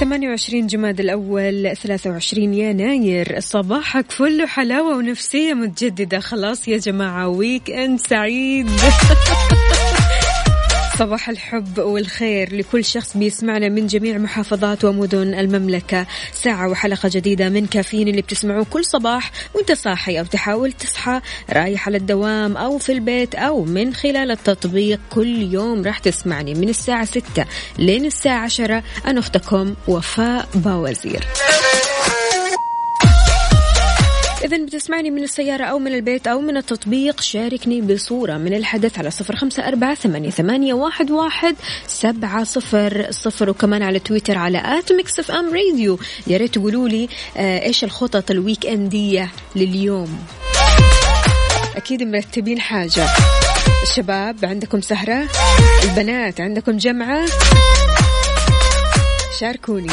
28 جماد الأول 23 يناير. صباحك فل حلاوة ونفسية متجددة. خلاص يا جماعة weekend سعيد. صباح الحب والخير لكل شخص بيسمعنا من جميع محافظات ومدن المملكة. ساعة وحلقة جديدة من كافيين اللي بتسمعوه كل صباح وانت صاحي أو تحاول تصحى رايح على الدوام أو في البيت أو من خلال التطبيق كل يوم راح تسمعني من الساعة 6 لين الساعة 10 أنا أختكم وفاء باوزير. إذا بتسمعني من السيارة أو من البيت أو من التطبيق. شاركني بصورة من الحدث على صفر خمسة أربعة ثمانية, واحد, واحد سبعة صفر صفر وكمان على تويتر على at Mix FM Radio. يا ريت تقولوا لي آه إيش الخطط ال weekend ية لليوم؟ أكيد مرتبين حاجة. الشباب عندكم سهرة؟ البنات عندكم جمعة؟ شاركوني.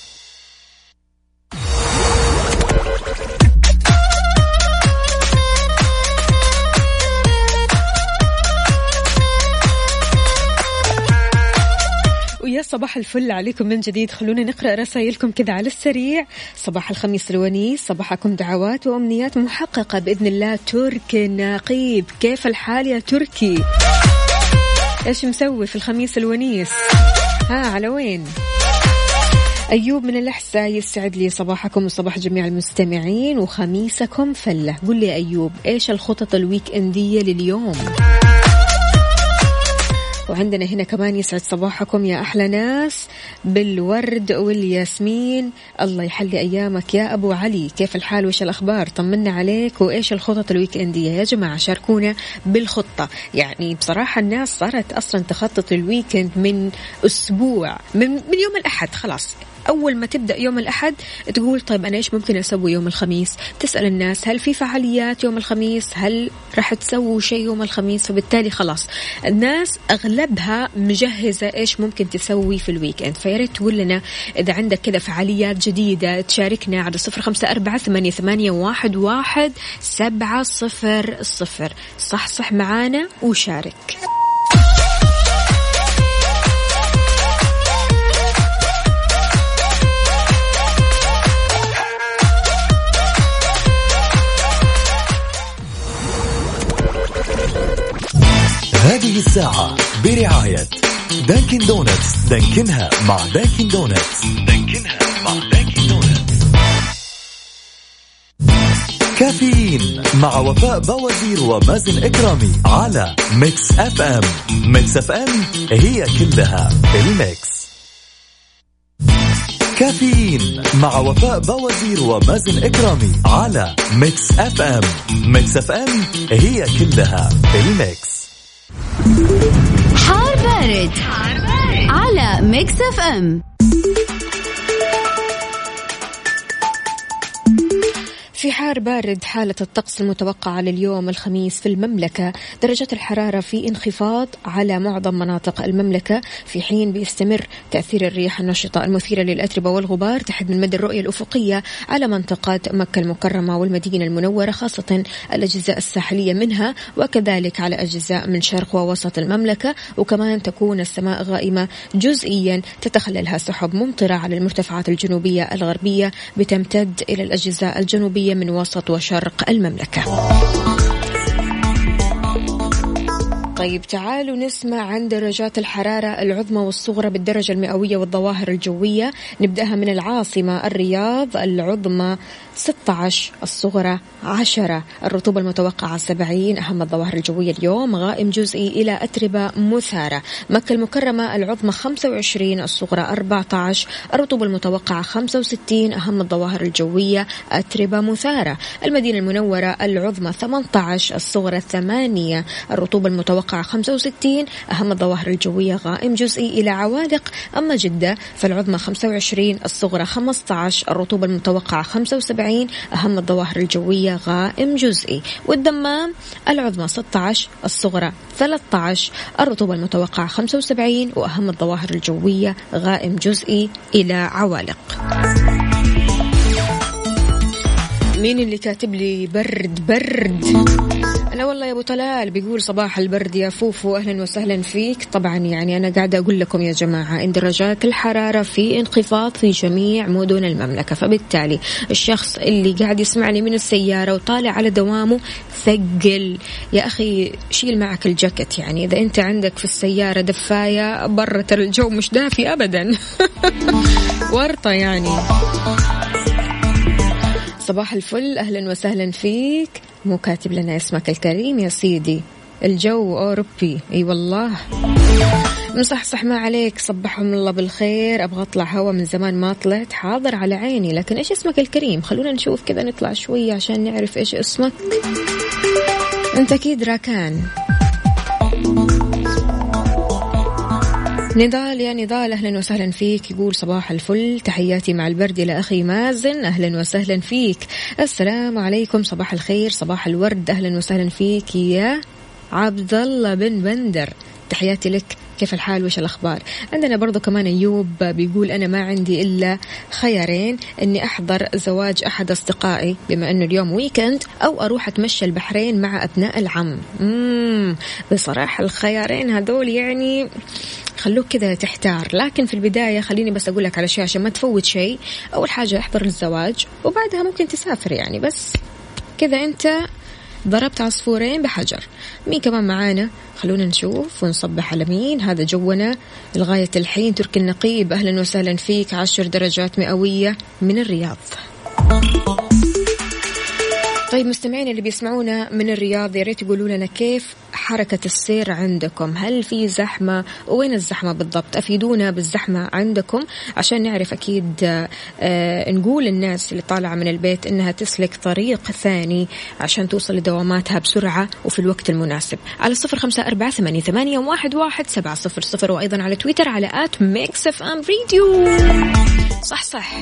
صباح الفل عليكم من جديد. خلونا نقرأ رسائلكم كذا على السريع. صباح الخميس الونيس صباحكم دعوات وأمنيات محققة بإذن الله. تركي النقيب كيف الحال يا تركي؟ إيش مسوي في الخميس الونيس ها على وين؟ أيوب من الأحساء يسعد لي صباحكم وصباح جميع المستمعين وخميسكم فلة. قل لي أيوب إيش الخطط ال weekend ية لليوم؟ وعندنا هنا كمان يسعد صباحكم يا أحلى ناس بالورد والياسمين. الله يحلي أيامك يا أبو علي. كيف الحال؟ وإيش الأخبار؟ طمنا عليك. وإيش الخطط ال weekend ية يا جماعة؟ شاركونا بالخطة. يعني بصراحة الناس صارت أصلا تخطط ال weekend من أسبوع من, من يوم الأحد. خلاص. أول ما تبدأ يوم الأحد تقول طيب أنا إيش ممكن أسوي يوم الخميس؟ تسأل الناس هل في فعاليات يوم الخميس؟ هل راح تسووا شيء يوم الخميس؟ فبالتالي خلاص الناس أغلبها مجهزة إيش ممكن تسوي في ال weekend فياريت تقول لنا إذا عندك كذا فعاليات جديدة تشاركنا على صفر خمسة أربعة ثمانية, ثمانية واحد, واحد سبعة صفر صفر. صح صح معانا وشارك. هذه الساعة برعاية Dunkin' Donuts دانكنها مع Dunkin' Donuts دانكنها مع Dunkin' Donuts كافيين مع وفاء بوازير ومازن إكرامي على Mix FM Mix FM it's all in the mix. كافيين مع وفاء بوازير ومازن إكرامي على Mix FM Mix FM it's all in the mix. حار بارد, حار بارد. على Mix FM في حار بارد حالة الطقس المتوقعة لليوم الخميس في المملكة. درجة الحرارة في انخفاض على معظم مناطق المملكة. في حين بيستمر تأثير الرياح النشطة المثيرة للأتربة والغبار تحد من مدى الرؤية الأفقية على منطقة مكة المكرمة والمدينة المنورة خاصة الأجزاء الساحلية منها وكذلك على أجزاء من شرق ووسط المملكة. وكمان تكون السماء غائمة جزئيا تتخللها سحب ممطرة على المرتفعات الجنوبية الغربية. بتمتد إلى الأجزاء الجنوبية من وسط وشرق المملكة. طيب تعالوا نسمع عن درجات الحرارة العظمى والصغرى بالدرجة المئوية والظواهر الجوية. نبدأها من العاصمة الرياض العظمى 16 الصغرى 10 الرطوبة المتوقعة 70 أهم الظواهر الجوية اليوم غائم جزئي إلى أتربة مثارة. مكة المكرمة العظمى 25 الصغرى 14 الرطوبة المتوقعة 65 أهم الظواهر الجوية أتربة مثارة. المدينة المنورة العظمى 18 الصغرى 8 الرطوبة المتوقعة 65 أهم الظواهر الجوية غائم جزئي إلى عوالق أما جدة فالعظمى 25 الصغرى 15 الرطوبة المتوقعة 75 أهم الظواهر الجوية غائم جزئي. والدمام العظمى 16 الصغرى 13 الرطوبة المتوقعة 75 وأهم الظواهر الجوية غائم جزئي إلى عوالق مين اللي كاتب لي برد برد؟ أنا والله يا أبو طلال بيقول صباح البرد يا فوفو أهلا وسهلا فيك. طبعا يعني أنا قاعدة أقول لكم يا جماعة إن درجات الحرارة في انخفاض في جميع مدن المملكة. فبالتالي الشخص اللي قاعد يسمعني من السيارة وطالع على دوامه ثقل. يا أخي شيل معك الجاكيت يعني. إذا أنت عندك في السيارة دفاية برا ترى الجو مش دافي أبدا. ورطة يعني. صباح الفل أهلا وسهلا فيك. مو كاتب لنا اسمك الكريم يا سيدي. الجو أوروبي. أي والله. مصحصح ما عليك صبحهم الله بالخير. أبغى أطلع هوا من زمان ما طلعت. حاضر على عيني لكن إيش اسمك الكريم؟ خلونا نشوف كذا نطلع شوية عشان نعرف إيش اسمك. أنت أكيد راكان. نضال يا نضال أهلا وسهلا فيك. يقول صباح الفل. تحياتي مع البرد إلى أخي مازن. أهلا وسهلا فيك. السلام عليكم. صباح الخير صباح الورد. أهلا وسهلا فيك يا عبد الله بن بندر. تحياتي لك. كيف الحال؟ وش الأخبار؟ عندنا برضو كمان أيوب بيقول أنا ما عندي إلا خيارين أني أحضر زواج أحد أصدقائي بما أنه اليوم ويكند أو أروح أتمشى البحرين مع أبناء العم. مم بصراحة الخيارين هذول يعني خلوك كذا تحتار. لكن في البداية خليني بس أقول لك على شيء عشان ما تفوت شيء. أول حاجة أحضر الزواج وبعدها ممكن تسافر يعني بس كذا أنت ضربت عصفورين بحجر. مين كمان معانا؟ خلونا نشوف ونصبح على مين. هذا جونا. لغاية الحين تركي النقيب. أهلا وسهلا فيك. عشر درجات مئوية من الرياض. طيب مستمعين اللي بيسمعونا من الرياض يا ريت يقولوا لنا كيف حركة السير عندكم؟ هل في زحمة؟ وين الزحمة بالضبط؟ أفيدونا بالزحمة عندكم عشان نعرف أكيد آه نقول للناس اللي طالعة من البيت إنها تسلك طريق ثاني عشان توصل لدواماتها بسرعة وفي الوقت المناسب. على صفر خمسة أربعة ثمانية, ثمانية واحد, واحد سبعة صفر صفر وأيضا على تويتر على at Mix FM Radio صح صح.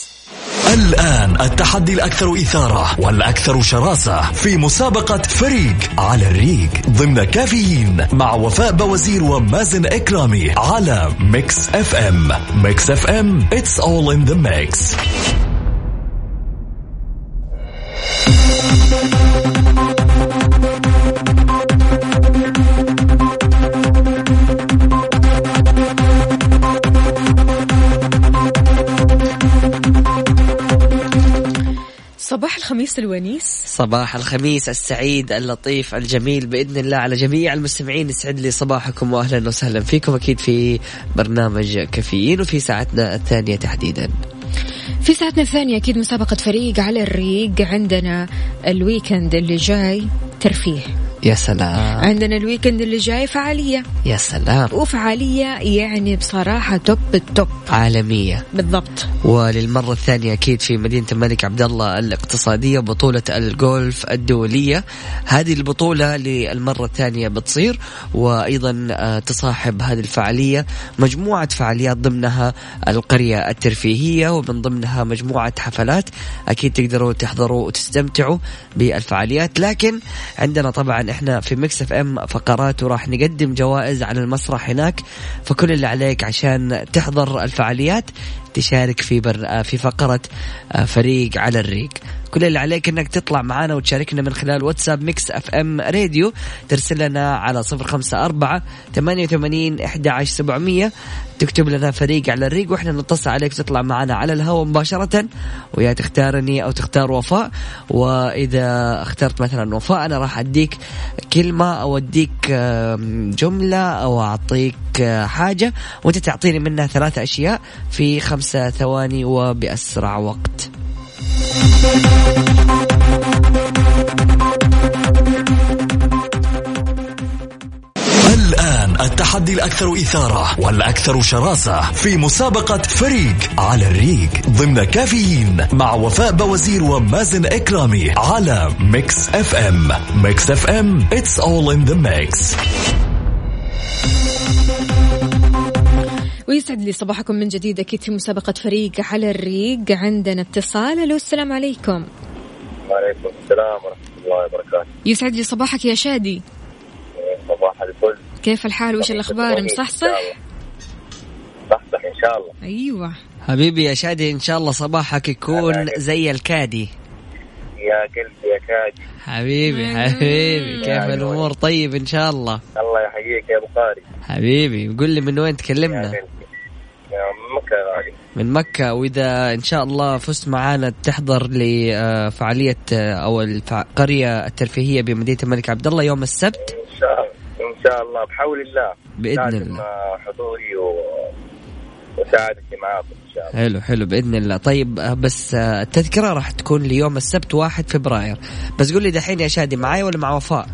الآن التحدي الأكثر إثارة والأكثر شراسة في مسابقة فريق على الريق ضمن كافيين مع وفاء بوازير ومازن إكرامي على Mix FM. Mix FM it's all in the mix. صباح الخميس الونيس صباح الخميس السعيد اللطيف الجميل بإذن الله على جميع المستمعين يسعد لي صباحكم واهلا وسهلا فيكم أكيد في برنامج كافيين وفي ساعتنا الثانية تحديدا. في ساعتنا الثانية أكيد مسابقة فريق على الريق عندنا ال weekend اللي جاي ترفيه يا سلام. عندنا ال weekend اللي جاي فعالية. يا سلام. وفعالية يعني بصراحة top ال top. عالمية. بالضبط. وللمرة الثانية أكيد في مدينة الملك عبد الله الاقتصادية بطولة الجولف الدولية. هذه البطولة للمرة الثانية بتصير وأيضا آه، تصاحب هذه الفعالية مجموعة فعاليات ضمنها القرية الترفيهية ومن ضمنها مجموعة حفلات. أكيد تقدروا تحضروا وتستمتعوا بالفعاليات. لكن عندنا طبعا إحنا في Mix FM فقرات وراح نقدم جوائز على المسرح هناك فكل اللي عليك عشان تحضر الفعاليات تشارك في بر... في فقرة آه، فريق على الريق. كل اللي عليك إنك تطلع معنا وتشاركنا من خلال واتساب Mix FM Radio. ترسل لنا على صفر خمسة أربعة ثمانية وثمانين إحدى عشر سبعمية. تكتب لنا فريق على الريق وإحنا نتصل عليك تطلع معنا على الهواء مباشرة. ويا تختارني أو تختار وفاء. وإذا اخترت مثلا وفاء أنا راح أديك كلمة أو أديك جملة أو أعطيك آه، حاجة. وأنت تعطيني منها ثلاث أشياء في خمسة ثواني وبأسرع وقت. الآن التحدي الأكثر إثارة والأكثر شراسة في مسابقة فريق على الريق ضمن كافيين مع وفاء بوزير ومازن إكرامي على Mix FM. Mix FM it's all in the mix. ويسعد لي صباحكم من جديد. أكيد في مسابقة فريق على الريق عندنا اتصال. ألو السلام عليكم. وعليكم السلام ورحمة الله وبركاته. يسعد لي صباحك يا شادي. صباح الفل. كيف الحال؟ وش الأخبار؟ مصحصح؟ صحصح إن شاء الله. أيوة. حبيبي يا شادي إن شاء الله صباحك يكون زي الكادي. يا قلبي يا كادي. حبيبي حبيبي. كيف. الأمور؟ طيب إن شاء الله. الله يحييك يا أبو قاري. حبيبي قول لي من وين تكلمنا؟ مكة يا من مكة وإذا إن شاء الله فزت معانا تحضر لفعالية أو القرية الترفيهية بمدينة الملك عبد الله يوم السبت. إن شاء الله إن شاء الله بحول الله. بإذن الله. حضوري و... وسعادتي معاكم إن شاء الله. حلو حلو بإذن الله. طيب بس التذكرة راح تكون ليوم السبت واحد فبراير. بس قول لي دحين يا شادي معاي ولا مع وفاء؟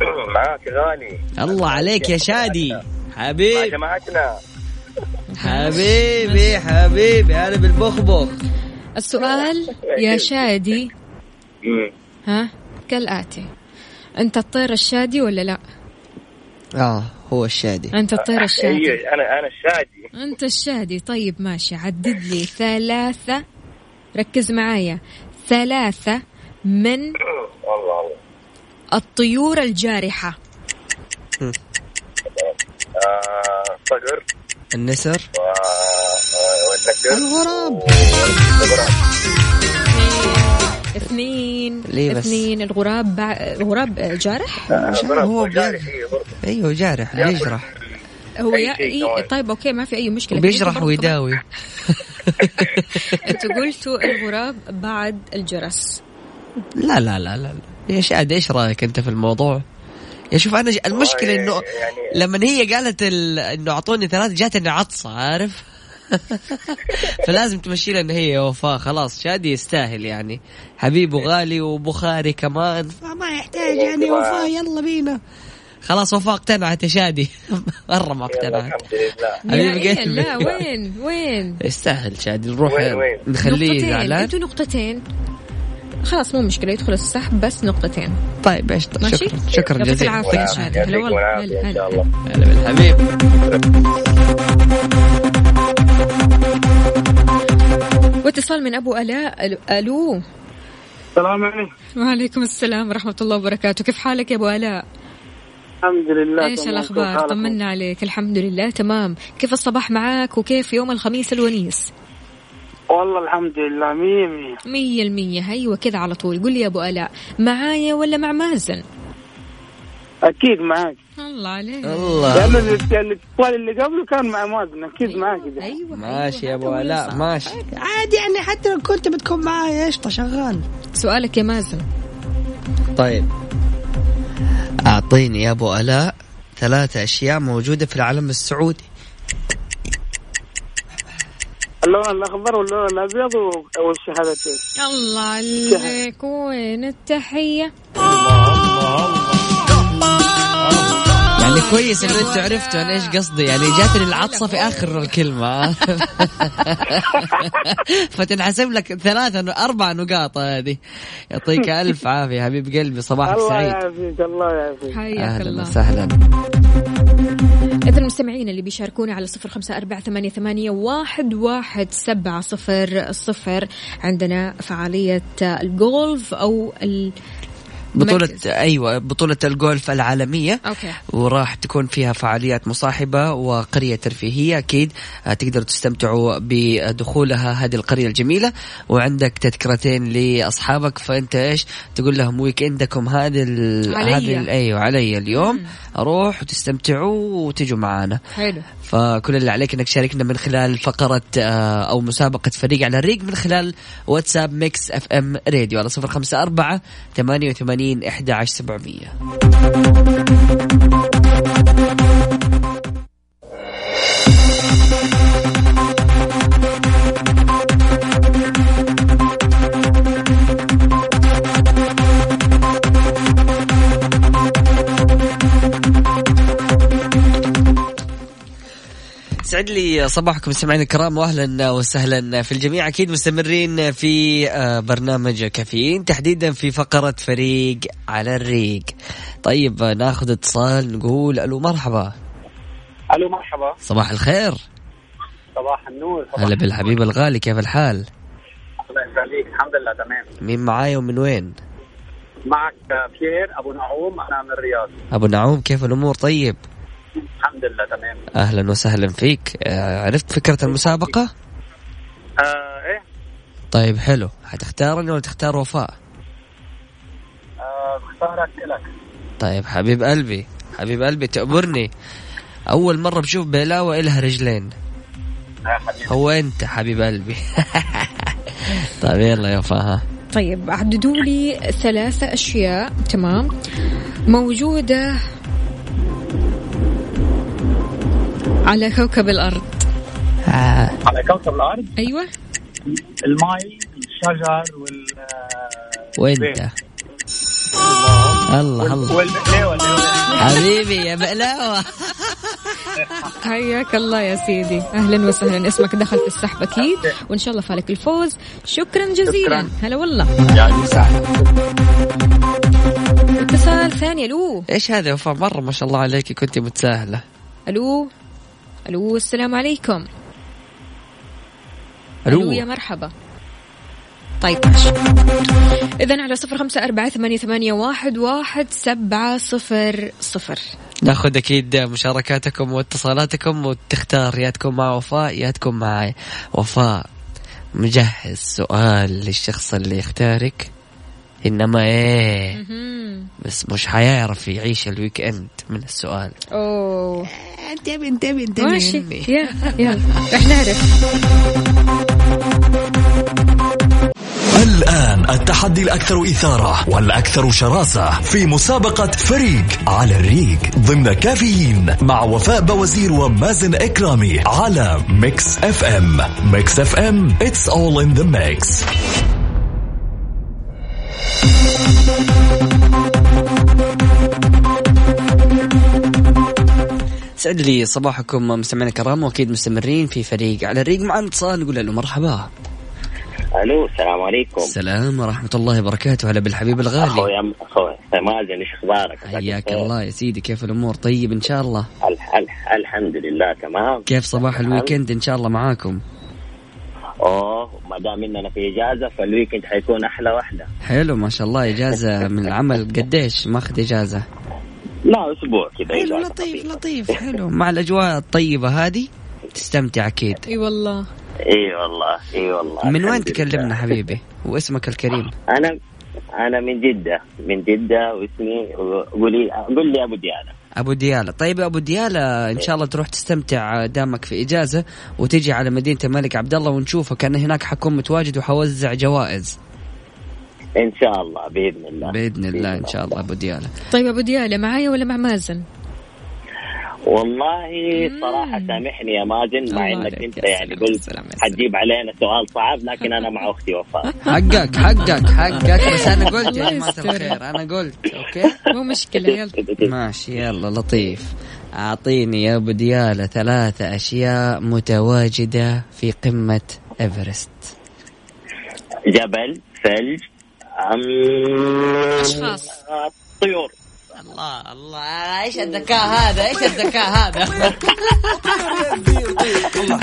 معاك غالي. الله عليك يا شادي. مع حبيبي جماعتنا. حبيبي حبيبي أنا بالبخبخ السؤال يا شادي. ها؟ كالآتي. أنت الطير الشادي ولا لا؟ آه هو الشادي. أنت الطير الشادي. أنا أنا الشادي. أنت الشادي. طيب ماشي. عدد لي ثلاثة. ركز معايا. ثلاثة من والله والله. الطيور الجارحة. آه، صقر. النسر و... والنسر الغراب. اثنين ليه بس؟ اثنين الغراب بع... الغراب جارح الغراب هو جارح،. إيه،. أيوه جارح بيجرح هو يا شيء إيه. طيب أوكي ما في أي مشكلة برضو ويداوي أنتوا قلتوا الغراب بعد الجرس لا لا لا لا لا. يا شاد إيش رأيك أنت في الموضوع؟ يا شوف أنا. المشكلة إنه يعني لما هي قالت ال... إنه أعطوني ثلاث جاتني عطسه عارف؟ فلازم تمشي لها إن هي يا وفاء. خلاص شادي يستاهل يعني. حبيبه غالي وبخاري كمان. فما يحتاج يعني وفاء يلا بينا. خلاص وفاء اقتنعت يا شادي. مرة ما اقتنعت. الحمد لله. لا وين؟ وين؟ يستاهل شادي نروح؟ نخليه زعلان. أنتوا نقطتين. خلاص مو مشكلة يدخل السحب بس نقطتين. طيب إيش؟ ماشي؟ شكرا شكرا يعطيك جزيلا. العافية يا والعافية. شادي هلا والله هلا هلا. بالحبيب. واتصال من أبو الاء ال- ألو. السلام عليكم. وعليكم السلام ورحمة الله وبركاته. كيف حالك يا أبو الاء الحمد لله إيش تمام. الأخبار؟ طمنا عليك الحمد لله تمام. كيف الصباح معاك وكيف يوم الخميس الونيس؟ والله الحمد لله مية مية. مية المية. أيوة كذا على طول. قل لي يا أبو آلاء معايا ولا مع مازن؟ أكيد معاك. الله عليك. الله. لأنه الاتصال اللي قبله كان مع مازن أكيد معك كذا أيوه ماشي يا أيوة، ابو علاء الصح. ماشي. عادي يعني حتى لو كنت بتكون معايا قشطه شغال. سؤالك يا مازن. طيب. أعطيني يا أبو آلاء ثلاثة أشياء موجودة في العلم السعودي. اللون الأخضر واللون الأبيض والشهادتين. الله عليك وين التحية؟ يعني كويس إنه أنتوا عرفتوا أنا إيش قصدي يعني جاتني العطسة في آخر الكلمة. فتنحسب لك ثلاثة أربع نقاط هذه. يعطيك ألف عافية حبيب قلبي صباحك الله سعيد. يعافيك الله يعافيك. حياك أهلا الله. وسهلا. إذا المستمعين اللي بيشاركونا على صفر خمسة أربعة ثمانية, ثمانية واحد, واحد سبعة صفر صفر عندنا فعالية الجولف أو بطولة مركز. أيوه بطولة الجولف العالمية. أوكي. وراح تكون فيها فعاليات مصاحبة وقرية ترفيهية أكيد. آه، تقدروا تستمتعوا بدخولها هذه القرية الجميلة. وعندك تذكرتين لأصحابك فأنت إيش؟ تقول لهم weekend كم هذه. هذه أيوة علي اليوم. أروح وتستمتعوا وتجوا معانا. حلو. فكل اللي عليك إنك تشاركنا من خلال فقرة آه، أو مسابقة فريق على الريق من خلال واتساب ميكس اف ام راديو على 054 88 11700 يسعد لي صباحكم مستمعينا الكرام واهلا وسهلا في الجميع. أكيد مستمرين في آه، برنامج كافيين تحديدا في فقرة فريق على الريق. طيب آه، ناخذ اتصال نقول ألو مرحبا. ألو مرحبا. صباح الخير. صباح النور صباح هلا بالحبيب الغالي كيف الحال؟ الله يسعدك الحمد لله تمام. مين معاي ومن وين؟ معك بيير أبو نعوم أنا من الرياض. أبو نعوم كيف الأمور؟ طيب؟ الحمد لله تمام. أهلا وسهلا فيك. آه، عرفت فكرة المسابقة؟ آه إيه. طيب حلو. حتختارني ولا تختار وفاء؟ آه بختارك لك. طيب حبيب قلبي حبيب قلبي تأمرني. أول مرة بشوف بيلاوة إلها رجلين. حبيبي. هو أنت حبيب قلبي. طيب يلا يا فاها طيب عددوا لي ثلاثة أشياء تمام. موجودة على كوكب الأرض. على كوكب الأرض؟ أيوة. الماي الشجر وال آه، وأنت. الله الله. والليه والليه حبيبي يا بلاوة حياك الله يا سيدي. أهلا وسهلا. اسمك دخل في السحب أكيد. وإن شاء الله فالك الفوز. شكرا جزيلا. هلا والله. يعني اتصال ثاني ألو. إيش هذا يا وفاء؟ مرة ما شاء الله عليك كنت متساهلة. ألو. ألو السلام عليكم. ألو. يا مرحبا. طيب إذا على صفر خمسة أربعة ثمانية, ثمانية واحد, واحد سبعة صفر صفر. ناخذ أكيد مشاركاتكم واتصالاتكم وتختار يا تكون مع وفاء يا تكون معي وفاء. مجهز سؤال للشخص اللي يختارك. إنما إيه؟ مهم. بس مش حيعرف يعيش ال weekend من السؤال. أوه. انتبه انتبه انتبه ماشي. يلا يلا. رح نعرف الآن التحدي الأكثر إثارة والأكثر شراسة في مسابقة فريق على الريق ضمن كافيين مع وفاء بوزير ومازن إكرامي على Mix FM Mix FM it's all in the mix. سعد لي صباحكم مستمعينا الكرام وأكيد مستمرين في فريق على الريق معنا اتصال نقول له مرحبا. ألو السلام عليكم. السلام ورحمة الله وبركاته. هلا بالحبيب الغالي. اخويا أخوي مازن إيش أخبارك؟ حياك الله يا سيدي كيف الأمور؟ طيب إن شاء الله. الح... الح... الحمد لله تمام. كيف صباح ال weekend؟ إن شاء الله معاكم. أوه ما دام إننا في إجازة فال weekend حيكون أحلى واحدة حلو ما شاء الله. إجازة من العمل. قديش ماخذ إجازة؟ لا أسبوع كذا حلو لطيف. لطيف حلو. مع الأجواء الطيبة هذه تستمتع أكيد. إي والله. إي والله إي والله. من وين تكلمنا. حبيبي؟ واسمك الكريم. أنا أنا من جدة من جدة واسمي قولي قول لي أبو ديالة أبو ديالة. طيب يا أبو ديالة إن شاء الله تروح تستمتع دامك في إجازة وتجي على مدينة الملك عبد الله ونشوفك انا هناك حكون متواجد وحوزع جوائز. إن شاء الله بإذن الله. بإذن الله إن شاء الله. أبو ديالة. طيب أبو ديالة معايا ولا مع مازن؟ والله صراحة سامحني يا ماجن مع إنك أنت يعني قلت حتجيب علينا سؤال صعب لكن أنا مع أختي وفاء. حقك حقك حقك. بس أنا قلت جماعة يستر. الخير أنا قلت أوكي؟ مو مشكلة يلا. ماشي يلا لطيف. أعطيني يا أبو ديالة ثلاثة أشياء متواجدة في قمة إيفرست. جبل ثلج. أشخاص. طيور الله الله. إيش الذكاء هذا؟ إيش الذكاء هذا؟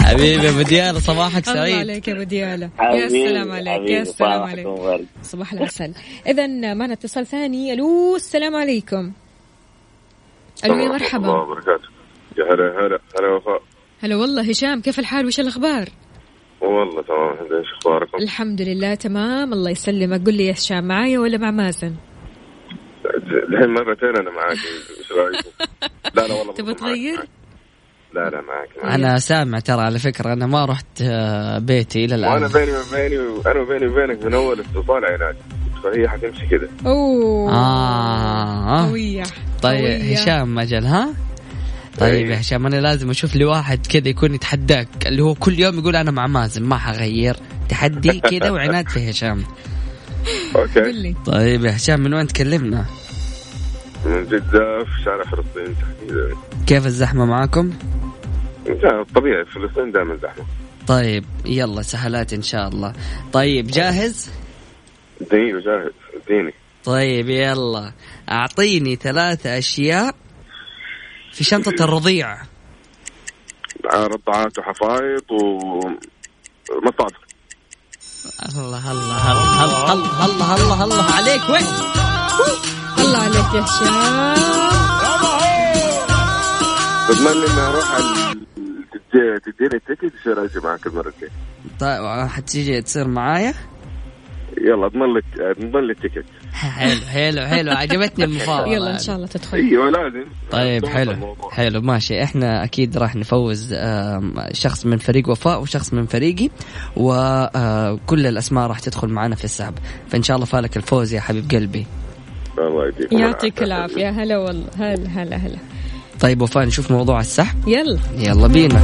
حبيبي أبو ديالة صباحك الله سعيد. عليك يا أبو ديالة. يا سلام عليك يا سلام عليك. صباح العسل اذا معنا اتصال ثاني. ألو السلام عليكم. ألو يا الله مرحبا وبركاته. يا هلا هلا هلا وفاء. هلا والله هشام كيف الحال؟ وش الأخبار؟ والله تمام انت إيش أخباركم؟ الحمد لله تمام الله يسلمك قل لي يا هشام معايا ولا مع مازن الحين مرتين أنا معاك إيش رأيكم؟ لا لا والله تبغى تغير؟ معاك. لا لا معاك معاك أنا سامع ترى على فكرة أنا ما رحت آه، بيتي إلى وأنا الان بيني وبيني أنا وبيني وبينك من أول اتصال عناد فهي حتمشي كذا أوه آه. قوية طيب. هشام مجل ها طيب. يا هشام أنا لازم أشوف لي واحد كذا يكون يتحداك اللي هو كل يوم يقول أنا مع مازن ما حغير. تحدي كذا وعناد في هشام. قل أوكي لي. طيب يا هشام من وين تكلمنا؟ من جدة في شارع فلسطين تحديدا. كيف الزحمة معاكم؟ لا، طبيعي فلسطين دائما زحمة. طيب يلا سهلات إن شاء الله. طيب جاهز؟ اديني جاهز اديني طيب يلا. أعطيني ثلاثة أشياء. في شنطة الرضيع. رضعات وحفايض و مصادر. الله الله الله الله الله الله الله عليك وين؟ الله عليك يا هشام تضمن إني أروح تديني ال ticket يصير أجي معك المره الجايه طيب حتيجي تصير معايا؟ يلا اضمن لك اضمن لي ال ticket حلو حلو حلو. عجبتني المفاوضة. يلا إن شاء الله تدخل. أيوه لازم طيب حلو. حلو ماشي. إحنا أكيد راح نفوز شخص من فريق وفاء وشخص من فريقي وكل الأسماء راح تدخل معنا في السحب. فإن شاء الله فالك الفوز يا حبيب قلبي. الله يديكم يعطيك العافية. هلا والله. هلا هلا هلا. طيب وفاء نشوف موضوع السحب. يلا. يلا بينا.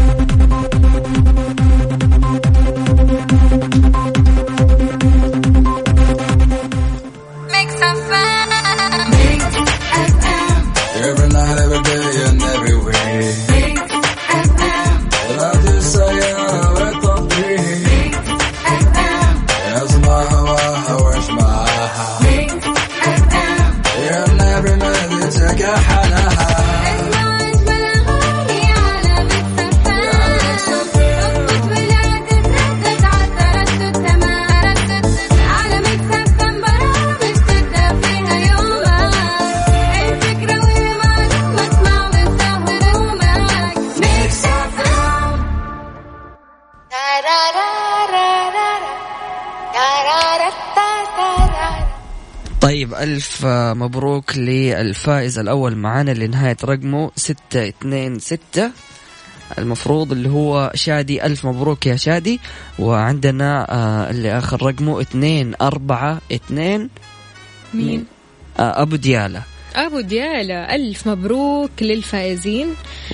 طيب ألف مبروك للفائز الأول معانا اللي نهاية رقمه ستة اثنين ستة. المفروض اللي هو شادي ألف مبروك يا شادي. وعندنا آه اللي آخر رقمه اثنين أربعة اثنين مين؟ آه أبو ديالة. أبو ديالة ألف مبروك للفائزين.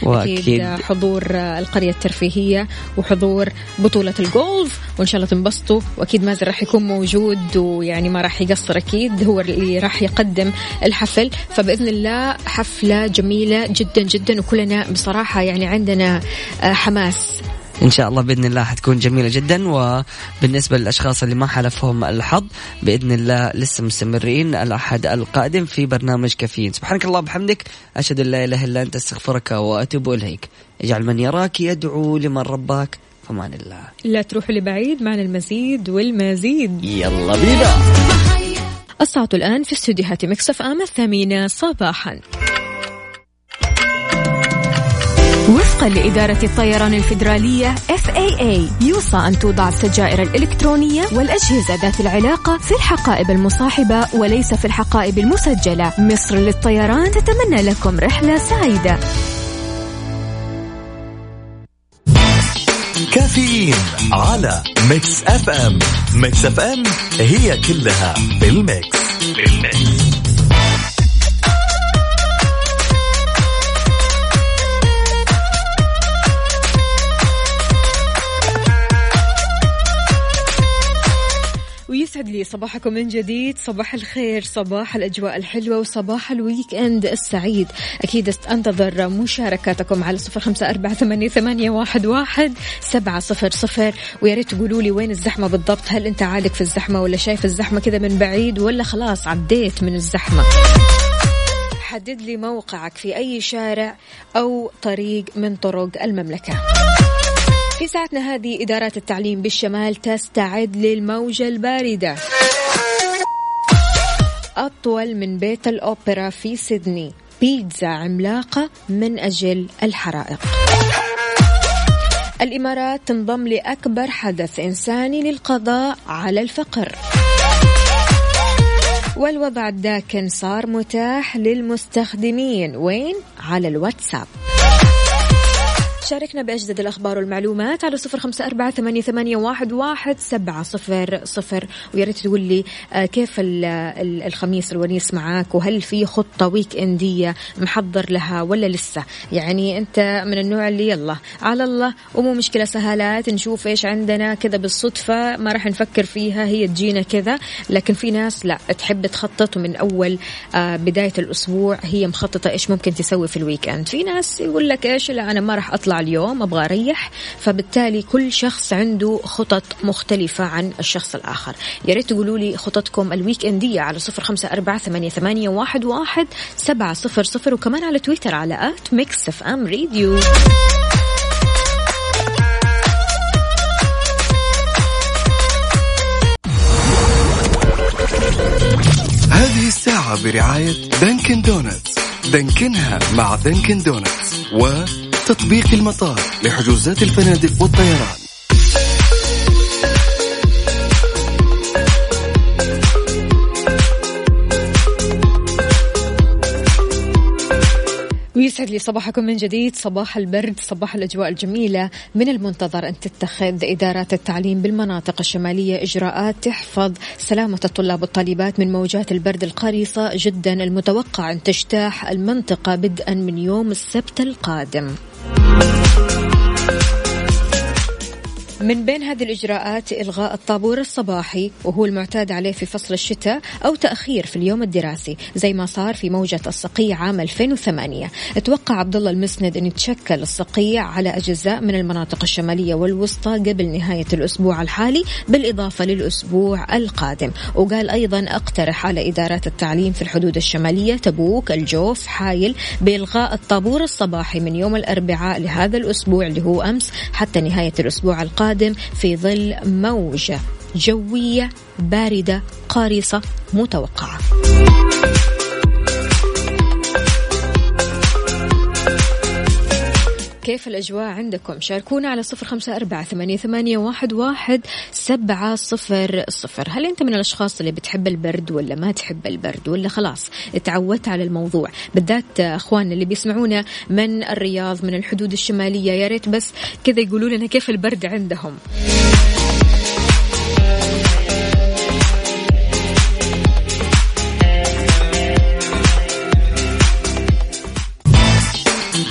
وأكيد. أكيد حضور القرية الترفيهية وحضور بطولة الجولف وإن شاء الله تنبسطوا. وأكيد مازن راح يكون موجود ويعني ما راح يقصر أكيد هو اللي راح يقدم الحفل. فبإذن الله حفلة جميلة جدا جدا وكلنا بصراحة يعني عندنا آه، حماس. إن شاء الله بإذن الله حتكون جميلة جدا. وبالنسبة للأشخاص اللي ما حلفهم الحظ بإذن الله لسه مستمرين. الأحد القادم في برنامج كافيين. سبحانك الله وبحمدك. أشهد أن لا إله إلا أنت أستغفرك وأتوب إليك. اجعل من يراك يدعو لمن رباك. فمان الله. لا تروحوا لبعيد معنا المزيد والمزيد. يلا بينا. الساعة الآن في استديوهات مكسف آم الثامنة صباحا. وفقا لإدارة الطيران الفيدرالية FAA يوصى أن توضع السجائر الإلكترونية والأجهزة ذات العلاقة في الحقائب المصاحبة وليس في الحقائب المسجلة. مصر للطيران تتمنى لكم رحلة سعيدة. كافيين على Mix FM. Mix FM it's all in the mix. صباحكم من جديد. صباح الخير صباح الأجواء الحلوة وصباح ال weekend السعيد. أكيد أنتظر مشاركاتكم على صفر خمسة أربعة ثمانية, ثمانية واحد, واحد سبعة صفر صفر. ويا ريت تقولوا لي وين الزحمة بالضبط. هل أنت عالق في الزحمة ولا شايف الزحمة كذا من بعيد ولا خلاص عديت من الزحمة؟ حدد لي موقعك في أي شارع أو طريق من طرق المملكة. في ساعتنا هذه إدارات التعليم بالشمال تستعد للموجة الباردة. أطول من بيت الأوبرا في سيدني. بيتزا عملاقة من أجل الحرائق. الإمارات تنضم لأكبر حدث إنساني للقضاء على الفقر. والوضع الداكن صار متاح للمستخدمين. وين؟ على الواتساب. شاركنا بأجدد الأخبار والمعلومات على صفر خمسة أربعة ثمانية, ثمانية واحد, واحد سبعة صفر صفر. ويا ريت تقول لي آه، كيف الخميس الونيس معاك؟ وهل في خطة ويك إندية محضر لها ولا لسه؟ يعني أنت من النوع اللي يلا على الله ومو مشكلة سهالات نشوف إيش عندنا كذا بالصدفة ما راح نفكر فيها هي تجينا كذا. لكن في ناس لا تحب تخطط من أول آه، بداية الأسبوع هي مخططة إيش ممكن تسوي في ال weekend في ناس يقول لك إيش لا أنا ما راح أطلع اليوم أبغى أريح. فبالتالي كل شخص عنده خطط مختلفة عن الشخص الآخر. يا ريت تقولوا لي خططكم ال weekend ية على صفر خمسة أربعة ثمانية, ثمانية واحد, واحد سبعة صفر صفر وكمان على تويتر على آت ميكس اف ام ريديو الساعة برعاية Dunkin' Donuts. دانكنها مع Dunkin' Donuts و تطبيق المطار لحجوزات الفنادق والطيران. ويسعد لي صباحكم من جديد. صباح البرد صباح الأجواء الجميلة. من المنتظر أن تتخذ إدارات التعليم بالمناطق الشمالية إجراءات تحفظ سلامة الطلاب والطالبات من موجات البرد القارصة جدا المتوقع أن تجتاح المنطقة بدءا من يوم السبت القادم. Thank you. من بين هذه الإجراءات إلغاء الطابور الصباحي وهو المعتاد عليه في فصل الشتاء أو تأخير في اليوم الدراسي زي ما صار في موجة الصقيع عام 2008 أتوقع عبد الله المسند أن يتشكل الصقيع على أجزاء من المناطق الشمالية والوسطى قبل نهاية الأسبوع الحالي بالإضافة للأسبوع القادم. وقال أيضا أقترح على إدارات التعليم في الحدود الشمالية تبوك الجوف حايل بإلغاء الطابور الصباحي من يوم الأربعاء لهذا الأسبوع اللي هو أمس حتى نهاية الأسبوع القادم. القادم في ظل موجة جوية باردة قارصة متوقعة. كيف الأجواء عندكم؟ شاركونا على صفر خمسة أربعة ثمانية, واحد سبعة صفر صفر. هل أنت من الأشخاص اللي بتحب البرد ولا ما تحب البرد؟ ولا خلاص تعودت على الموضوع؟ بالذات أخواننا اللي بيسمعونا من الرياض من الحدود الشمالية يا ريت بس كذا يقولوا لنا كيف البرد عندهم.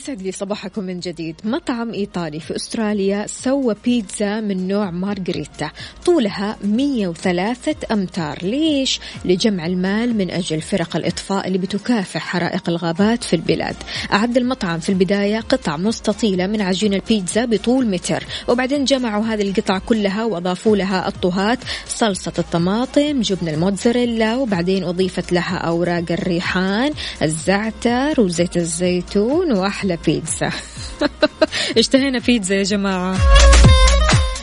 ويسعد لي صباحكم من جديد. مطعم إيطالي في أستراليا سوى بيتزا من نوع مارغريتا. طولها 103 أمتار. ليش؟ لجمع المال من أجل فرق الإطفاء اللي بتكافح حرائق الغابات في البلاد. أعد المطعم في البداية قطع مستطيلة من عجين البيتزا بطول متر. وبعدين جمعوا هذه القطع كلها وأضافوا لها الطهاة صلصة الطماطم جبن الموتزاريلا وبعدين أضيفت لها أوراق الريحان الزعتر وزيت الزيتون وأحلى بيتزا؟ اشتهينا بيتزا يا جماعة.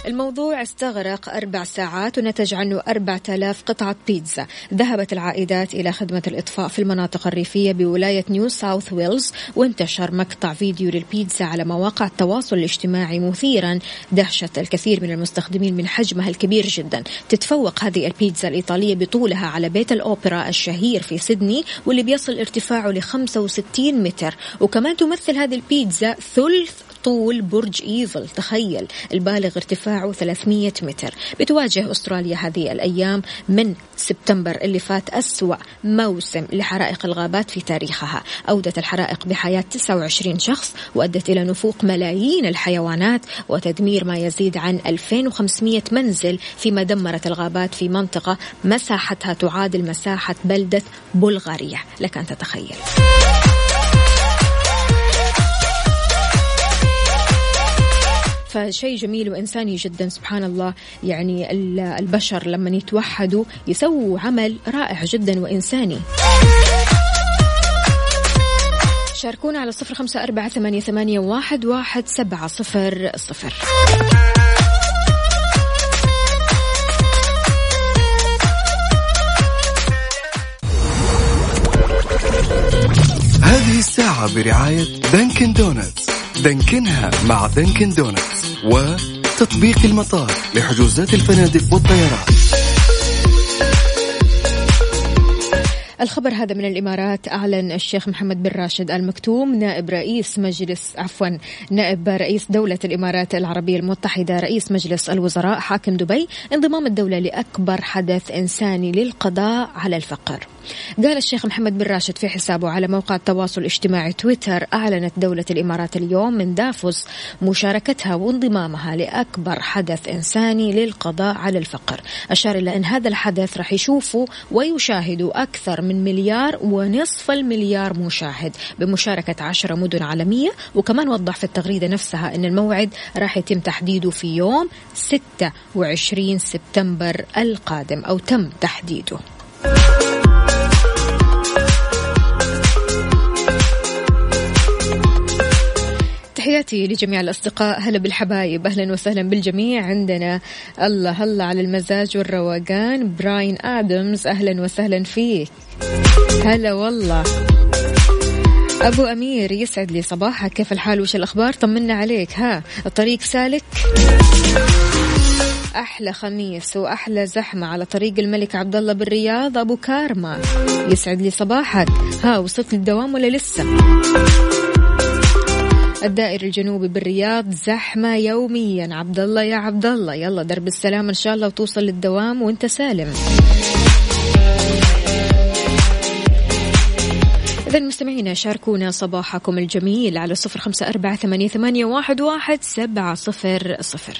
الموضوع استغرق أربع ساعات ونتج عنه أربعة آلاف قطعة بيتزا. ذهبت العائدات إلى خدمة الإطفاء في المناطق الريفية بولاية نيو ساوث ويلز وانتشر مقطع فيديو للبيتزا على مواقع التواصل الاجتماعي مثيرا. دهشة الكثير من المستخدمين من حجمها الكبير جدا. تتفوق هذه البيتزا الإيطالية بطولها على بيت الأوبرا الشهير في سيدني واللي بيصل ارتفاعه ل 65 متر. وكمان تمثل هذه البيتزا ثلث طول برج إيفل. تخيل البالغ ارتفاعه 300 متر. بتواجه أستراليا هذه الأيام من سبتمبر اللي فات أسوأ موسم لحرائق الغابات في تاريخها. أودت الحرائق بحياة 29 شخص وأدت إلى نفوق ملايين الحيوانات وتدمير ما يزيد عن 2500 منزل فيما دمرت الغابات في منطقة مساحتها تعادل مساحة بلدة بلغاريا لك أن تتخيل. فشيء جميل وإنساني جدا سبحان الله يعني البشر لما يتوحدوا يسووا عمل رائع جدا وإنساني. شاركونا على صفر خمسة أربعة ثمانية, ثمانية واحد, واحد سبعة صفر صفر. هذه الساعة برعاية Dunkin' Donuts دانكنها مع Dunkin' Donuts وتطبيق المطار لحجوزات الفنادق والطيران الخبر هذا من الإمارات. أعلن الشيخ محمد بن راشد المكتوم نائب رئيس مجلس عفوا نائب رئيس دولة الإمارات العربية المتحدة رئيس مجلس الوزراء حاكم دبي انضمام الدولة لأكبر حدث إنساني للقضاء على الفقر. قال الشيخ محمد بن راشد في حسابه على موقع التواصل الاجتماعي تويتر أعلنت دولة الإمارات اليوم من دافوس مشاركتها وانضمامها لأكبر حدث إنساني للقضاء على الفقر. أشار إلى أن هذا الحدث راح يشوفوا ويشاهدوا أكثر من مليار ونصف المليار مشاهد. بمشاركة عشرة مدن عالمية. وكمان وضح في التغريدة نفسها أن الموعد راح يتم تحديده في يوم 26 سبتمبر القادم أو تم تحديده. تحياتي لجميع الأصدقاء. هلا بالحبايب أهلا وسهلا بالجميع. عندنا الله هلا على المزاج والروقان. براين آدمز أهلا وسهلا فيك. هلا والله. أبو أمير يسعد لي صباحك. كيف الحال؟ وش الأخبار؟ طمنا عليك. ها الطريق سالك؟ أحلى خميس وأحلى زحمة على طريق الملك عبد الله بالرياض أبو كارما يسعد لي صباحك. ها وصلت للدوام ولا لسه؟ الدائري الجنوبي بالرياض زحمة يوميا. عبد الله يا عبد الله يلا درب السلام إن شاء الله وتوصل للدوام وأنت سالم. إذا مستمعينا شاركونا صباحكم الجميل على صفر خمسة أربعة ثمانية, واحد سبعة صفر صفر.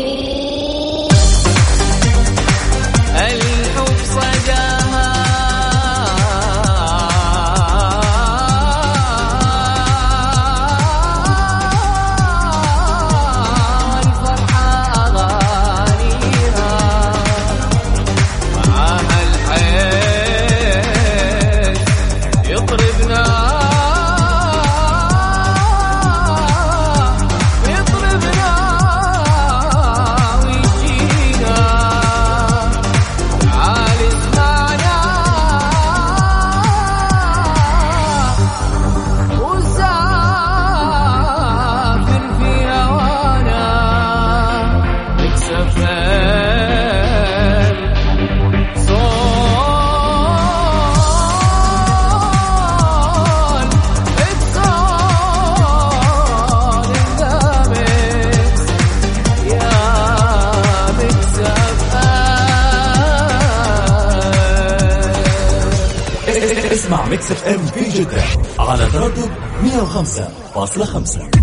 اسمع Mix FM في جدة على تردد 105.5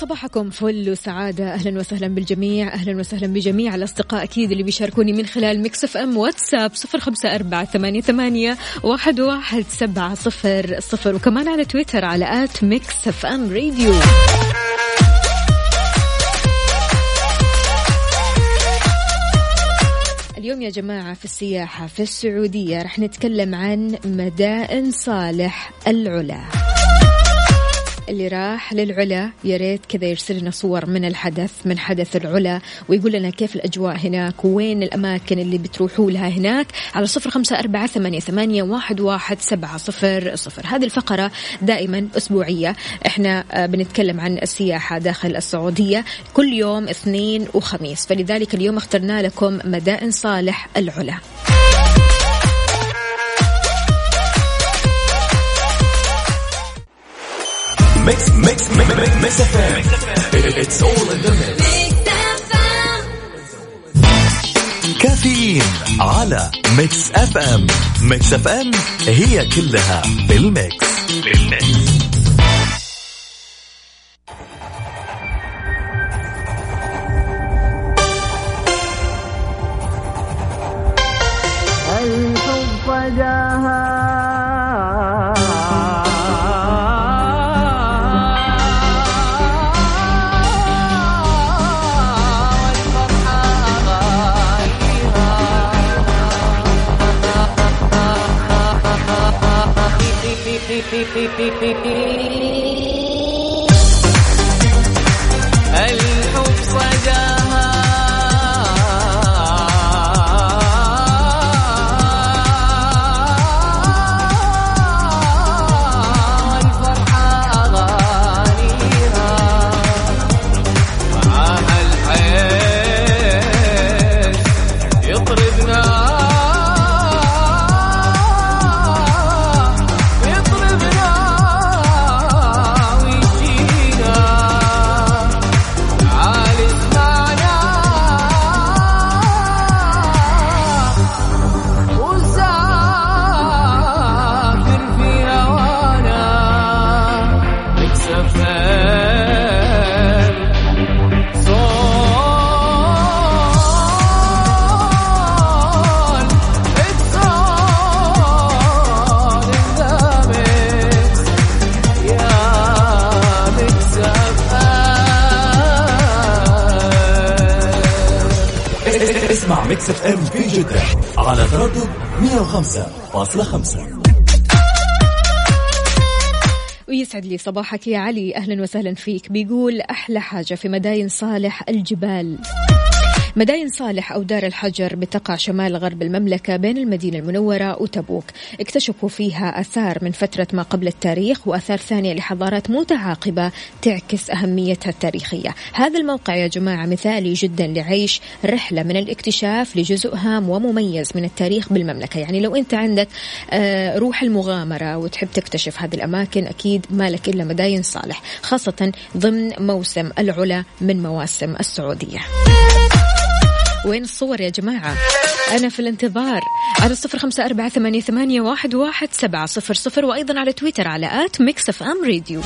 صباحكم فل وسعادة. أهلا وسهلا بالجميع. أهلا وسهلا بجميع الأصدقاء أكيد اللي بيشاركوني من خلال Mix FM واتساب صفر خمسة أربعة ثمانية, ثمانية واحد, واحد سبعة صفر صفر وكمان على تويتر على at Mix FM Radio اليوم يا جماعة في السياحة في السعودية رح نتكلم عن مدائن صالح العلا. اللي راح للعلا يا ريت كذا يرسل لنا صور من الحدث من حدث العلا ويقول لنا كيف الأجواء هناك وين الأماكن اللي بتروحوا لها هناك؟ على صفر خمسة أربعة ثمانية, ثمانية واحد, واحد سبعة صفر صفر. هذه الفقرة دائما أسبوعية. إحنا آه، بنتكلم عن السياحة داخل السعودية كل يوم اثنين وخميس. فلذلك اليوم اخترنا لكم مدائن صالح العلا. Mix Mix Mix Mix FM it's all in the mix كافيين على Mix FM Mix FM هي كلها بال mix. بال mix الحب الحب beep beep beep 105.5 ويسعد لي صباحك يا علي. أهلا وسهلا فيك. بيقول أحلى حاجة في مداين صالح الجبال. مداين صالح أو دار الحجر بتقع شمال غرب المملكة بين المدينة المنورة وتبوك. اكتشفوا فيها أثار من فترة ما قبل التاريخ وأثار ثانية لحضارات متعاقبة تعكس أهميتها التاريخية. هذا الموقع يا جماعة مثالي جدا لعيش رحلة من الاكتشاف لجزء هام ومميز من التاريخ بالمملكة. يعني لو أنت عندك آه، روح المغامرة وتحب تكتشف هذه الأماكن أكيد مالك إلا مداين صالح خاصة ضمن موسم العلا من مواسم السعودية. وين الصور يا جماعة؟ أنا في الانتظار. على صفر خمسة أربعة ثمانية, ثمانية واحد, واحد سبعة صفر صفر وأيضا على تويتر على at Mix FM Radio.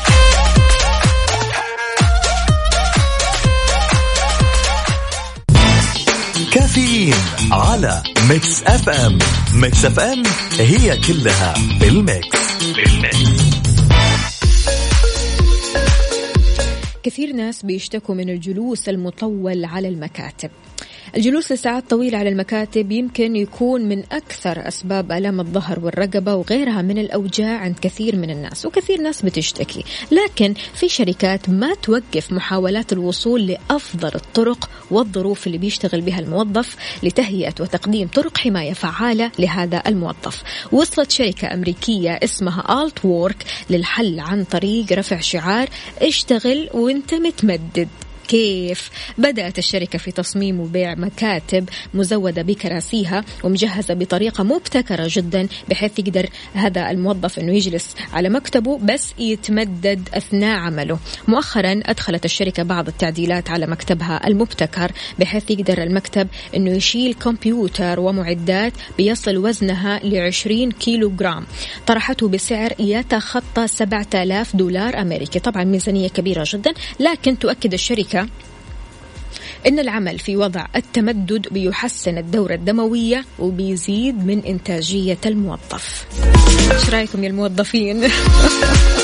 كافيين على Mix FM. Mix FM هي كلها بال mix بال mix كثير ناس بيشتكوا من الجلوس المطول على المكاتب. الجلوس لساعات طويلة على المكاتب يمكن يكون من أكثر أسباب آلام الظهر والرقبة وغيرها من الأوجاع عند كثير من الناس وكثير ناس بتشتكي. لكن في شركات ما توقف محاولات الوصول لأفضل الطرق والظروف اللي بيشتغل بها الموظف لتهيئة وتقديم طرق حماية فعالة لهذا الموظف. وصلت شركة أمريكية اسمها آلت وورك للحل عن طريق رفع شعار اشتغل وانت متمدد كيف بدأت الشركة في تصميم وبيع مكاتب مزودة بكراسيها ومجهزة بطريقة مبتكرة جدا بحيث يقدر هذا الموظف أنه يجلس على مكتبه بس يتمدد أثناء عمله. مؤخرا أدخلت الشركة بعض التعديلات على مكتبها المبتكر بحيث يقدر المكتب أنه يشيل كمبيوتر ومعدات بيصل وزنها ل 20 كيلو جرام طرحته بسعر يتخطى 7000 دولار أمريكي. طبعا ميزانية كبيرة جدا لكن تؤكد الشركة إن العمل في وضع التمدد بيحسن الدورة الدموية وبيزيد من إنتاجية الموظف إيش رأيكم يا الموظفين؟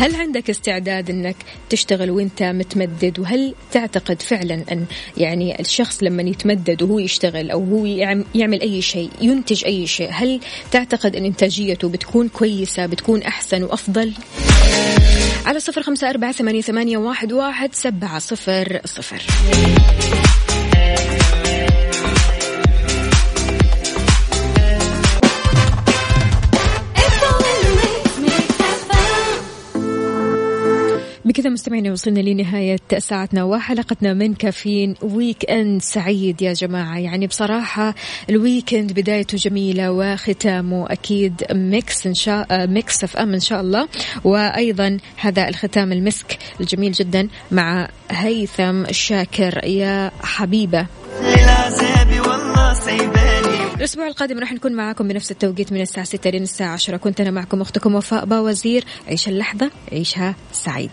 هل عندك استعداد إنك تشتغل وإنت متمدد؟ وهل تعتقد فعلا أن يعني الشخص لما يتمدد وهو يشتغل أو هو يعمل أي شيء ينتج أي شيء هل تعتقد أن إنتاجيته بتكون كويسة بتكون أحسن وأفضل؟ على صفر خمسة أربعة ثمانيه, ثمانية واحد, واحد سبعة صفر صفر. بكذا مستمعينا وصلنا لنهاية ساعتنا وحلقتنا من كافيين weekend سعيد يا جماعة. يعني بصراحة ال weekend بدايته جميلة وختامه أكيد Mix إن شاء Mix FM إن شاء الله. وأيضا هذا الختام المسك الجميل جدا مع هيثم الشاكر يا حبيبة. الأسبوع القادم راح نكون معاكم بنفس التوقيت من الساعة 6 لين الساعة 10 كنت أنا معكم أختكم وفاء باوزير. عيش اللحظة عيشها سعيد.